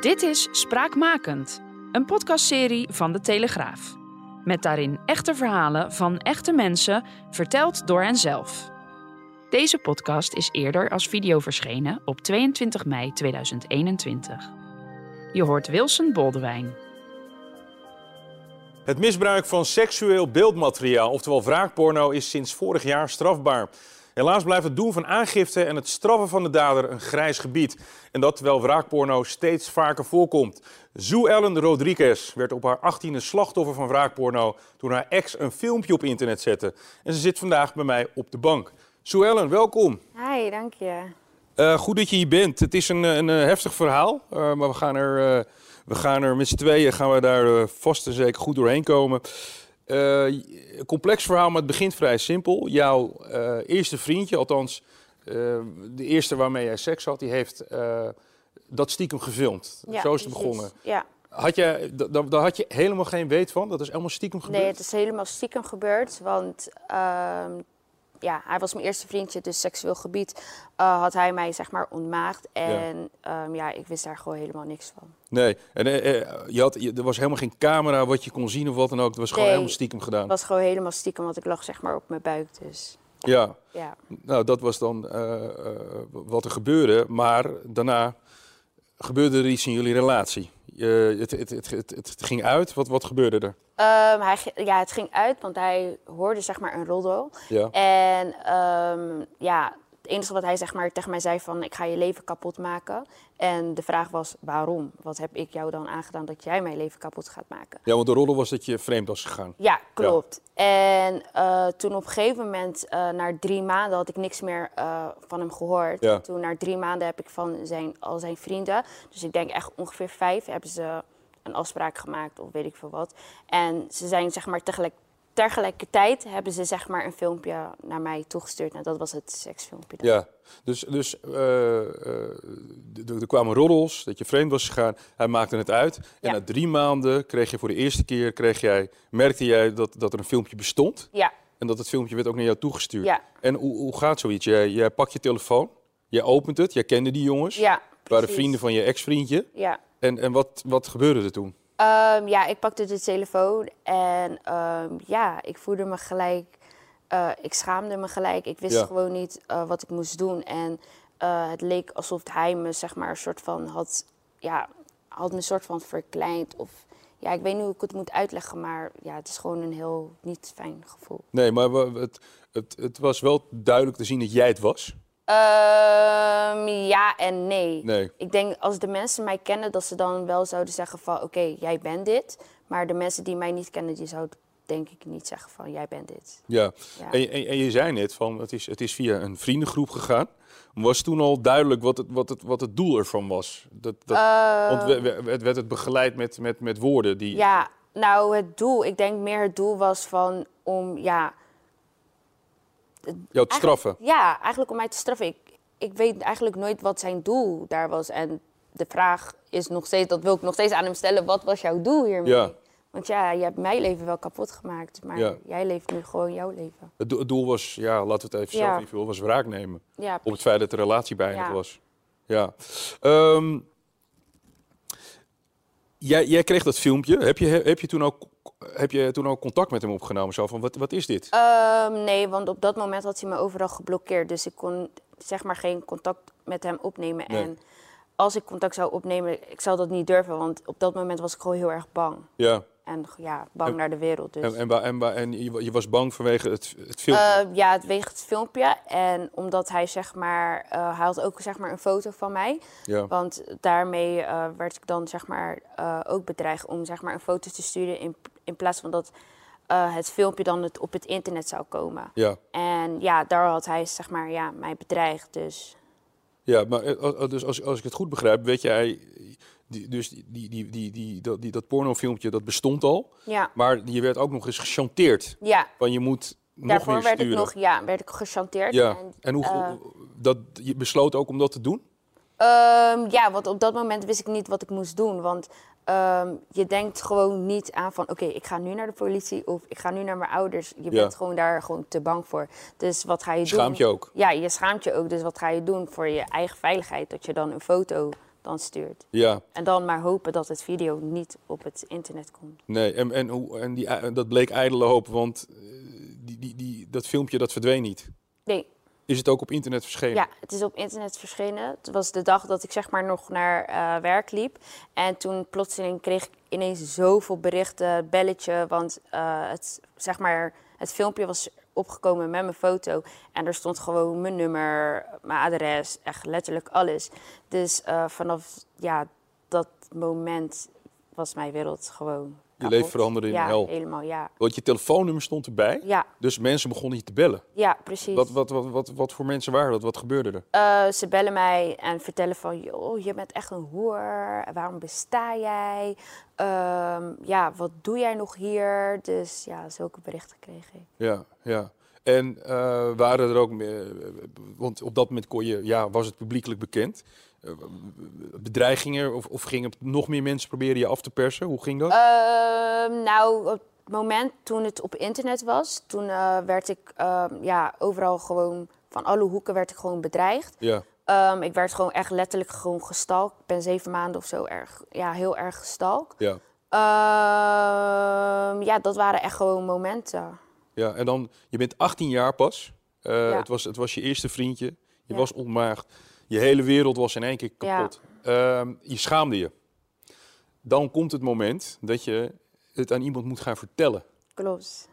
Dit is Spraakmakend, een podcastserie van De Telegraaf. Met daarin echte verhalen van echte mensen, verteld door henzelf. Deze podcast is eerder als video verschenen op 22 mei 2021. Je hoort Wilson Boldewijn. Het misbruik van seksueel beeldmateriaal, oftewel wraakporno, is sinds vorig jaar strafbaar. Helaas blijft het doen van aangifte en het straffen van de dader een grijs gebied. En dat terwijl wraakporno steeds vaker voorkomt. Zoe Ellen Rodriguez werd op haar 18e slachtoffer van wraakporno toen haar ex een filmpje op internet zette. En ze zit vandaag bij mij op de bank. Zoe Ellen, welkom. Hi, dank je. Uh, goed dat je hier bent. Het is een, een, een heftig verhaal, uh, maar we gaan er, uh, we gaan er met z'n tweeën gaan we daar vast en zeker goed doorheen komen. Uh, complex verhaal, maar het begint vrij simpel. Jouw uh, eerste vriendje, althans uh, de eerste waarmee jij seks had, die heeft dat stiekem gefilmd. Ja, Zo is het precies. begonnen. Ja. Had je, daar had je helemaal geen weet van? Dat is helemaal stiekem gebeurd? Nee, het is helemaal stiekem gebeurd. Want uh, ja, hij was mijn eerste vriendje, dus seksueel gebied uh, had hij mij zeg maar ontmaagd. En ja. Um, ja, ik wist daar gewoon helemaal niks van. Nee, en uh, je had, je, er was helemaal geen camera wat je kon zien of wat dan ook. Het was gewoon helemaal stiekem gedaan. Het was gewoon helemaal stiekem, want ik lag zeg maar op mijn buik. Dus. Ja. ja. Nou, dat was dan uh, wat er gebeurde. Maar daarna gebeurde er iets in jullie relatie. Uh, het, het, het, het, ging uit. Wat, wat gebeurde er? Um, hij, ja, het ging uit, want hij hoorde zeg maar een roddel. Ja. En um, ja, het enige wat hij zeg maar, tegen mij zei van... ik ga je leven kapot maken. En de vraag was, waarom? Wat heb ik jou dan aangedaan dat jij mijn leven kapot gaat maken? Ja, want de roddel was dat je vreemd was gegaan. Ja, klopt. Ja. En uh, toen op een gegeven moment, uh, na drie maanden, had ik niks meer uh, van hem gehoord. Ja. Toen na drie maanden heb ik van zijn, al zijn vrienden, dus ik denk echt ongeveer vijf, hebben ze een afspraak gemaakt of weet ik veel wat. En ze zijn zeg maar tegelijk, tegelijkertijd hebben ze zeg maar een filmpje naar mij toegestuurd. En dat was het seksfilmpje. Dan. Ja, dus, dus uh, uh, er kwamen roddels, dat je vreemd was gegaan. Hij maakte het uit. En Ja. na drie maanden kreeg je voor de eerste keer, kreeg jij, merkte jij dat, dat er een filmpje bestond. Ja, En dat het filmpje werd ook naar jou toegestuurd. Ja. En hoe, hoe gaat zoiets? Jij, jij pakt je telefoon, jij opent het, jij kende die jongens. ja. Waren vrienden van je ex-vriendje. Ja. En, en wat, wat gebeurde er toen? Um, ja, ik pakte de telefoon en um, ja, ik voelde me gelijk. Uh, ik schaamde me gelijk. Ik wist Ja. gewoon niet uh, wat ik moest doen. En uh, het leek alsof hij me, zeg maar, een soort van had. Ja, had me een soort van verkleind. Of ja, ik weet niet hoe ik het moet uitleggen, maar ja, het is gewoon een heel niet fijn gevoel. Nee, maar het, het, het was wel duidelijk te zien dat jij het was. Um, ja en nee. Nee. Ik denk als de mensen mij kennen, dat ze dan wel zouden zeggen van oké, jij bent dit. Maar de mensen die mij niet kennen, die zouden denk ik niet zeggen van jij bent dit. Ja. Ja. En, en, en je zei net van het is, het is via een vriendengroep gegaan. Was toen al duidelijk wat het, wat het, wat het doel ervan was? Dat, dat, want we- we- werd, werd het begeleid met, met, met woorden die. Ehm, Ja, nou het doel, ik denk meer het doel was van om ja, jou te straffen. ja, eigenlijk om mij te straffen. Ik, ik weet eigenlijk nooit wat zijn doel daar was. En de vraag is nog steeds, dat wil ik nog steeds aan hem stellen, wat was jouw doel hiermee? Ja. Want ja, je hebt mijn leven wel kapot gemaakt, maar Ja. jij leeft nu gewoon jouw leven. Het, do- het doel was, ja, laten we het even Ja. zelf invullen, was wraak nemen. Ja, Op het feit dat de relatie beëindigd was. Ja. Ehm, jij, jij kreeg dat filmpje. Heb je, heb, je toen ook, heb je toen ook contact met hem opgenomen? Zo van, wat, wat is dit? Ehm, nee, want op dat moment had hij me overal geblokkeerd. Dus ik kon zeg maar geen contact met hem opnemen. Nee. En als ik contact zou opnemen, ik zou dat niet durven. Want op dat moment was ik gewoon heel erg bang. Ja. En ja, bang En- naar de wereld. Dus. En, en, en, je, was bang vanwege het, het filmpje? Eh, ja, het weegt het filmpje. En omdat hij zeg maar, eh, hij had ook zeg maar een foto van mij. ja. Want daarmee eh, werd ik dan zeg maar ook bedreigd om zeg maar een foto te sturen in, in plaats van dat het filmpje dan het, op het internet zou komen. Ja. En ja, daar had hij zeg maar ja, mij bedreigd. Dus Ja, maar dus als, als ik het goed begrijp, weet jij, die, dus die, die, die, die, die, dat, die, dat pornofilmpje dat bestond al, ja, maar je werd ook nog eens gechanteerd. ja. Van je moet nog meer werd sturen. ik nog ja, werd ik gechanteerd. Ja, En, en hoe, eh, dat, je besloot ook om dat te doen? Ehm, ja, want op dat moment wist ik niet wat ik moest doen. Want ehm, je denkt gewoon niet aan van... oké, ik ga nu naar de politie of ik ga nu naar mijn ouders. Je bent gewoon daar gewoon te bang voor. Dus wat ga je doen? Schaamt je ook? Ja, je schaamt je ook. Dus wat ga je doen voor je eigen veiligheid? Dat je dan een foto dan stuurt. Ja, En dan maar hopen dat het video niet op het internet komt. nee. En, en, hoe, en die, i- dat bleek ijdele hoop, want eh, die, die, die, dat filmpje dat verdween niet. Nee, Is het ook op internet verschenen? ja, het is op internet verschenen. Het was de dag dat ik zeg maar nog naar eh, werk liep. En toen plotseling kreeg ik ineens zoveel berichten, belletje. Want eh, het, zeg maar, het filmpje was opgekomen met mijn foto. En er stond gewoon mijn nummer, mijn adres, echt letterlijk alles. Dus eh, vanaf ja, dat moment was mijn wereld gewoon Je leven kapot. veranderde in ja, hel. helemaal, ja. Want je telefoonnummer stond erbij, Ja, dus mensen begonnen je te bellen. ja, precies. Wat, wat, wat, wat, wat voor mensen waren dat? Wat gebeurde er? Eh, ze bellen mij en vertellen van, joh, je bent echt een hoer. Waarom besta jij? Ehm, ja, wat doe jij nog hier? Dus ja, zulke berichten kreeg ik. Ja, ja. En eh, waren er ook, meer- want op dat moment kon je, ja, was het publiekelijk bekend. Eh, bedreigingen of, of gingen nog meer mensen proberen je af te persen? Hoe ging dat? Ehm, nou, op het moment toen het op internet was, toen eh, werd ik ehm, ja, overal gewoon, van alle hoeken werd ik gewoon bedreigd. ja, Ehm, ik werd gewoon echt letterlijk gewoon gestalkt. Ik ben zeven maanden of zo erg, ja, heel erg gestalkt. ja, ja, dat waren echt gewoon momenten. Ja. En dan, je bent 18 jaar pas. Eh, Ja. het, was, het was je eerste vriendje. Je Ja. was ontmaagd. Je hele wereld was in één keer kapot. Ehm, je schaamde je. Dan komt het moment dat je het aan iemand moet gaan vertellen. Klopt.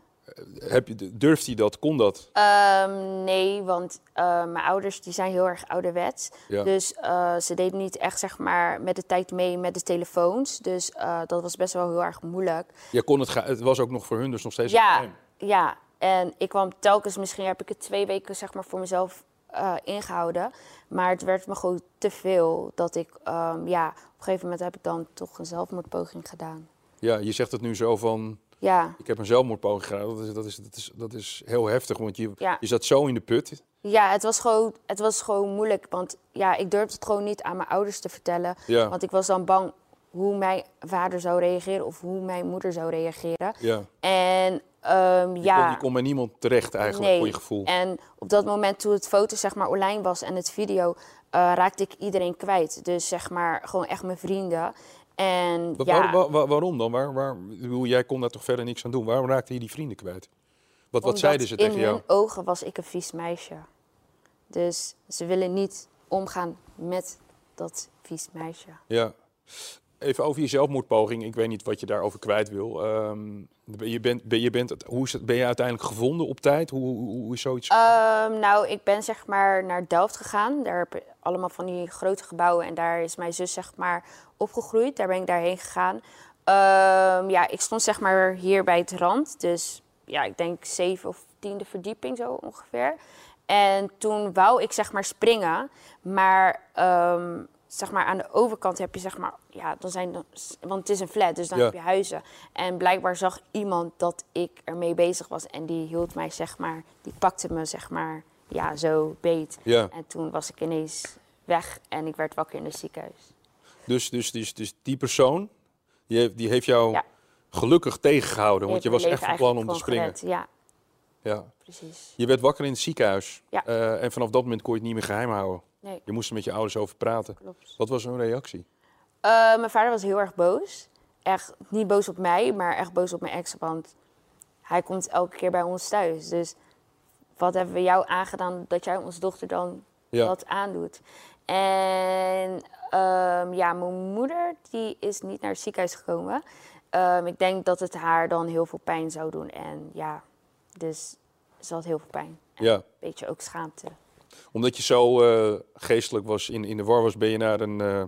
Heb je, durft hij dat? Kon dat? Ehm, nee, want eh, mijn ouders die zijn heel erg ouderwets. Ja. Dus eh, ze deden niet echt zeg maar, met de tijd mee met de telefoons. Dus eh, dat was best wel heel erg moeilijk. Je kon het, het was ook nog voor hun dus nog steeds een Ja. Ja, en ik kwam telkens, misschien heb ik het twee weken zeg maar, voor mezelf eh, ingehouden. Maar het werd me gewoon te veel dat ik, ehm, ja, op een gegeven moment heb ik dan toch een zelfmoordpoging gedaan. Ja, je zegt het nu zo van, Ja, ik heb een zelfmoordpoging gedaan. Dat is, dat is, dat is, dat is heel heftig, want je, Ja. je zat zo in de put. ja het, was gewoon, het was gewoon moeilijk. Want ja, ik durfde het gewoon niet aan mijn ouders te vertellen. Ja, Want ik was dan bang hoe mijn vader zou reageren of hoe mijn moeder zou reageren. ja. En Je, ja. kon, je kon bij niemand terecht eigenlijk, Nee. voor je gevoel. En op dat moment toen het foto zeg maar online was en het video, eh, raakte ik iedereen kwijt. Dus zeg maar gewoon echt mijn vrienden. En Wa- ja, waar- wa- wa- waarom dan? Waar, waar, jij kon daar toch verder niks aan doen? Waarom raakte je die vrienden kwijt? Wat, wat zeiden ze tegen in jou? hun ogen was ik een vies meisje. Dus ze willen niet omgaan met dat vies meisje. Ja. Even over je zelfmoordpoging. Ik weet niet wat je daarover kwijt wil. Ehm, je bent, ben, je bent, hoe is het, ben je uiteindelijk gevonden op tijd? Hoe, hoe, is zoiets? Ehm, nou, ik ben zeg maar naar Delft gegaan. Daar heb je allemaal van die grote gebouwen. En daar is mijn zus zeg maar opgegroeid. Daar ben ik daarheen gegaan. Ehm, ja, ik stond zeg maar hier bij het rand. Dus ja, ik denk zeven of tiende verdieping zo ongeveer. En toen wou ik zeg maar springen. Maar zeg maar aan de overkant heb je zeg maar... Ja, dan zijn dan, want het is een flat, dus dan Ja. heb je huizen. En blijkbaar zag iemand dat ik ermee bezig was. En die hield mij zeg maar... Die pakte me zeg maar ja, zo beet. ja. En toen was ik ineens weg en ik werd wakker in het ziekenhuis. Dus, dus, dus, dus die persoon, die heeft, die heeft jou Ja. gelukkig tegengehouden. Want je was echt van plan om te springen. gered. Ja, Ja. precies. Je werd wakker in het ziekenhuis. Ja. Eh, en vanaf dat moment kon je het niet meer geheim houden. Nee, Je moest er met je ouders over praten. klopt. Wat was hun reactie? Eh, mijn vader was heel erg boos. Echt niet boos op mij, maar echt boos op mijn ex. Want hij komt elke keer bij ons thuis. Dus wat hebben we jou aangedaan dat jij onze dochter dan Ja. dat aandoet? En ehm, ja, mijn moeder die is niet naar het ziekenhuis gekomen. Ehm, ik denk dat het haar dan heel veel pijn zou doen. En ja, dus ze had heel veel pijn. En Ja. Een beetje ook schaamte. Omdat je zo eh, geestelijk was, in, in de war was, ben je naar een eh,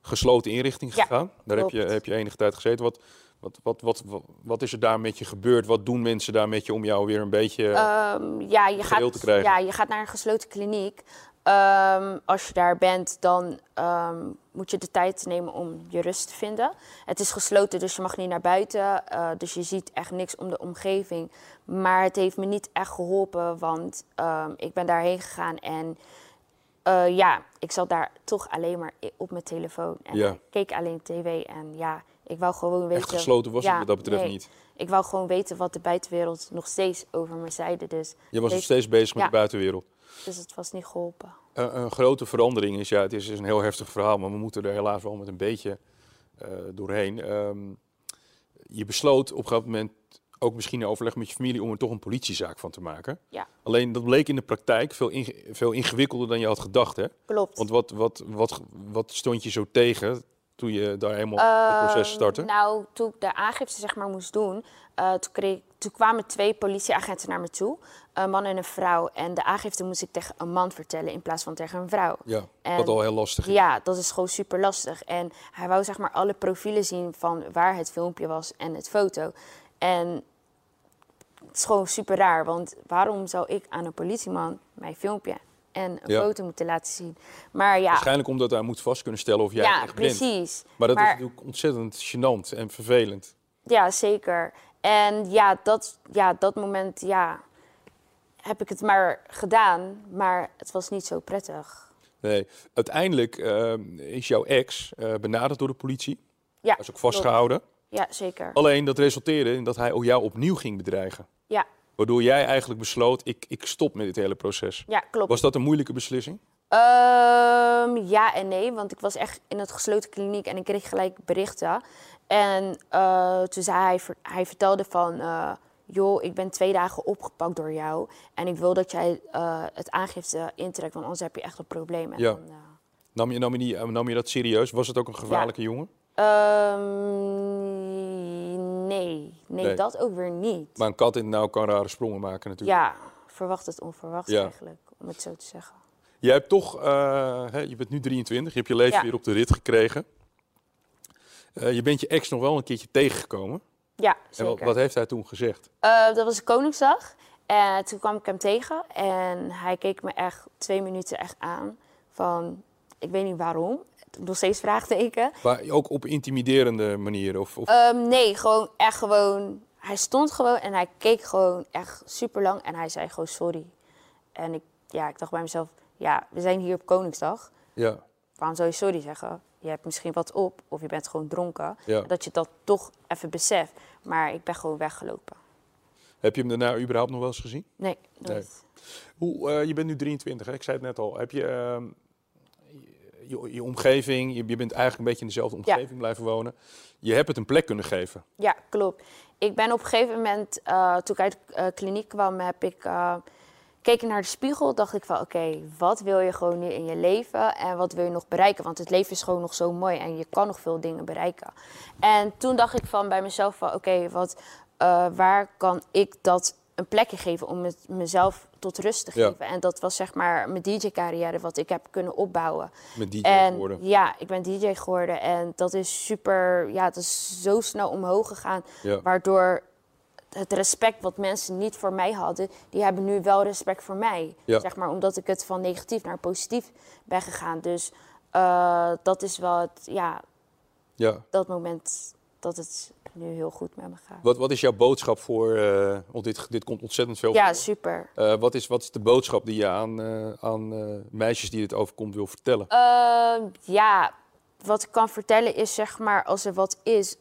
gesloten inrichting Ja, gegaan. Daar heb je, heb je enige tijd gezeten. Wat, wat, wat, wat, wat, wat is er daar met je gebeurd? Wat doen mensen daar met je om jou weer een beetje... Ehm, ja, je gaat, te krijgen. ja, je gaat naar een gesloten kliniek. Ehm, als je daar bent, dan ehm, moet je de tijd nemen om je rust te vinden. Het is gesloten, dus je mag niet naar buiten. eh, dus je ziet echt niks om de omgeving. Maar het heeft me niet echt geholpen, want ehm, ik ben daarheen gegaan en eh, ja, ik zat daar toch alleen maar op mijn telefoon. En Ja. ik keek alleen tv en ja, ik wou gewoon weten... echt gesloten was Ja, het wat dat betreft nee. niet. Ik wou gewoon weten wat de buitenwereld nog steeds over me zeide. Dus Je was nog steeds bezig met Ja. de buitenwereld. Dus het was niet geholpen. Een, een grote verandering is, ja, het is, een heel heftig verhaal, maar we moeten er helaas wel met een beetje eh, doorheen. Ehm, je besloot op een gegeven moment, ook misschien in overleg met je familie, om er toch een politiezaak van te maken. Ja. Alleen dat bleek in de praktijk veel, veel ingewikkelder dan je had gedacht, hè? Klopt. Want wat, wat, wat, wat stond je zo tegen toen je daar helemaal het proces Ehm, startte? Nou, toen ik de aangifte zeg maar moest doen, eh, toen, kreeg, toen kwamen twee politieagenten naar me toe, een man en een vrouw. En de aangifte moest ik tegen een man vertellen in plaats van tegen een vrouw. ja, en- wat al heel lastig is. Ja, dat is gewoon super lastig. En hij wou zeg maar alle profielen zien van waar het filmpje was en het foto. En het is gewoon super raar, want waarom zou ik aan een politieman mijn filmpje en een Ja. foto moeten laten zien? Maar ja, Waarschijnlijk omdat hij moet vast kunnen stellen of jij ja echt bent. precies. Maar dat is natuurlijk ontzettend gênant en vervelend. Ja, zeker. En ja, dat, ja, dat moment, ja, heb ik het maar gedaan, maar het was niet zo prettig. Nee, uiteindelijk ehm, is jouw ex eh, benaderd door de politie. Ja, Hij is ook vastgehouden. Ja, zeker. Alleen dat resulteerde in dat hij ook jou opnieuw ging bedreigen. Ja, Waardoor jij eigenlijk besloot, ik, ik stop met dit hele proces. ja klopt. Was dat een moeilijke beslissing? Ehm, ja en nee, want ik was echt in het gesloten kliniek en ik kreeg gelijk berichten. En eh, toen zei hij, hij vertelde van, eh, joh, ik ben twee dagen opgepakt door jou. En ik wil dat jij eh, het aangifte intrekt, want anders heb je echt een probleem. Ja. dan, eh, Nam je, nam, je die, eh, nam je dat serieus? Was het ook een gevaarlijke jongen? Ehm, nee. nee, Nee. dat ook weer niet. Maar een kat in het nauw kan rare sprongen maken natuurlijk. Ja, verwacht het onverwacht Ja. eigenlijk, om het zo te zeggen. Jij hebt toch, hè, je bent nu 23, je hebt je leven Ja. weer op de rit gekregen. Je bent je ex nog wel een keertje tegengekomen. Ja, En zeker. wat, wat heeft hij toen gezegd? Eh, dat was Koningsdag. En toen kwam ik hem tegen en hij keek me echt twee minuten echt aan. Van, ik weet niet waarom. Nog steeds vraagteken. Maar ook op intimiderende manier? Of, of... Ehm, nee, gewoon echt gewoon. Hij stond gewoon en hij keek gewoon echt super lang en hij zei gewoon sorry. En ik, ja, ik dacht bij mezelf, ja, we zijn hier op Koningsdag. ja, Waarom zou je sorry zeggen? Je hebt misschien wat op of je bent gewoon dronken. Ja. Dat je dat toch even beseft. Maar ik ben gewoon weggelopen. heb je hem daarna überhaupt nog wel eens gezien? Nee, nooit. Hoe, eh, je bent nu 23, hè? ik zei het net al. Heb je ehm, je, je omgeving, je, je bent eigenlijk een beetje in dezelfde Ja. omgeving blijven wonen. Je hebt het een plek kunnen geven. Ja, klopt. Ik ben op een gegeven moment, eh, toen ik uit de eh, kliniek kwam, heb ik eh, gekeken naar de spiegel. Dacht ik van, oké, wat wil je gewoon nu in je leven en wat wil je nog bereiken? Want het leven is gewoon nog zo mooi en je kan nog veel dingen bereiken. En toen dacht ik van bij mezelf van, oké, wat, eh, waar kan ik dat een plekje geven om het mezelf tot rust te Ja. geven? En dat was zeg maar mijn DJ-carrière, wat ik heb kunnen opbouwen. Met DJ En geworden. ja, ik ben DJ geworden en dat is super, ja, het is zo snel omhoog gegaan, Ja. waardoor het respect wat mensen niet voor mij hadden, die hebben nu wel respect voor mij. Ja. Zeg maar, omdat ik het van negatief naar positief ben gegaan. Dus eh, dat is wel het, ja, Ja. dat moment dat het nu heel goed met me gaat. Wat, wat is jouw boodschap voor, eh, want dit, dit komt ontzettend veel Ja, voor. super. Eh, wat, is, wat is de boodschap die je aan, aan meisjes die dit overkomt wil vertellen? Ehm, ja, wat ik kan vertellen is zeg maar, als er wat is,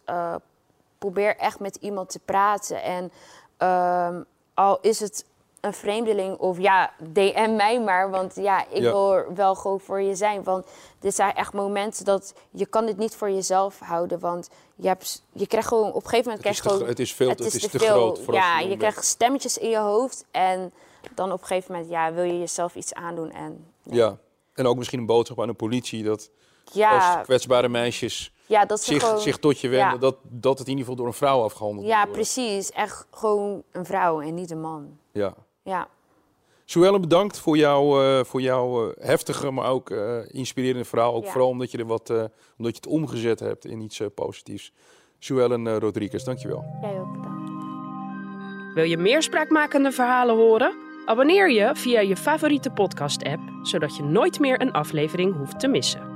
probeer echt met iemand te praten. En ehm, al is het een vreemdeling of ja, DM mij maar, want ja, ik Ja. wil er wel gewoon voor je zijn. Want dit zijn echt momenten dat je kan het niet voor jezelf houden, want je, hebt, je krijgt gewoon op een gegeven moment Het krijg te, gewoon het is veel, het is te, veel. groot voor ja, je krijgt stemmetjes in je hoofd en dan op een gegeven moment ja, wil je jezelf iets aandoen en Ja, en ook misschien een boodschap aan de politie dat ja, als kwetsbare meisjes ja dat ze zich, gewoon zich tot je wenden, ja. dat, dat het in ieder geval door een vrouw afgehandeld Ja, moet worden. precies. Echt gewoon een vrouw en niet een man. Ja. Ja, Suelle, bedankt voor jouw, eh, voor jouw eh, heftige, maar ook eh, inspirerende verhaal. Ook Ja. vooral omdat je, er wat, eh, omdat je het omgezet hebt in iets positiefs. Uh, Rodriguez, dankjewel. jij ook bedankt. Wil je meer spraakmakende verhalen horen? Abonneer je via je favoriete podcast-app, zodat je nooit meer een aflevering hoeft te missen.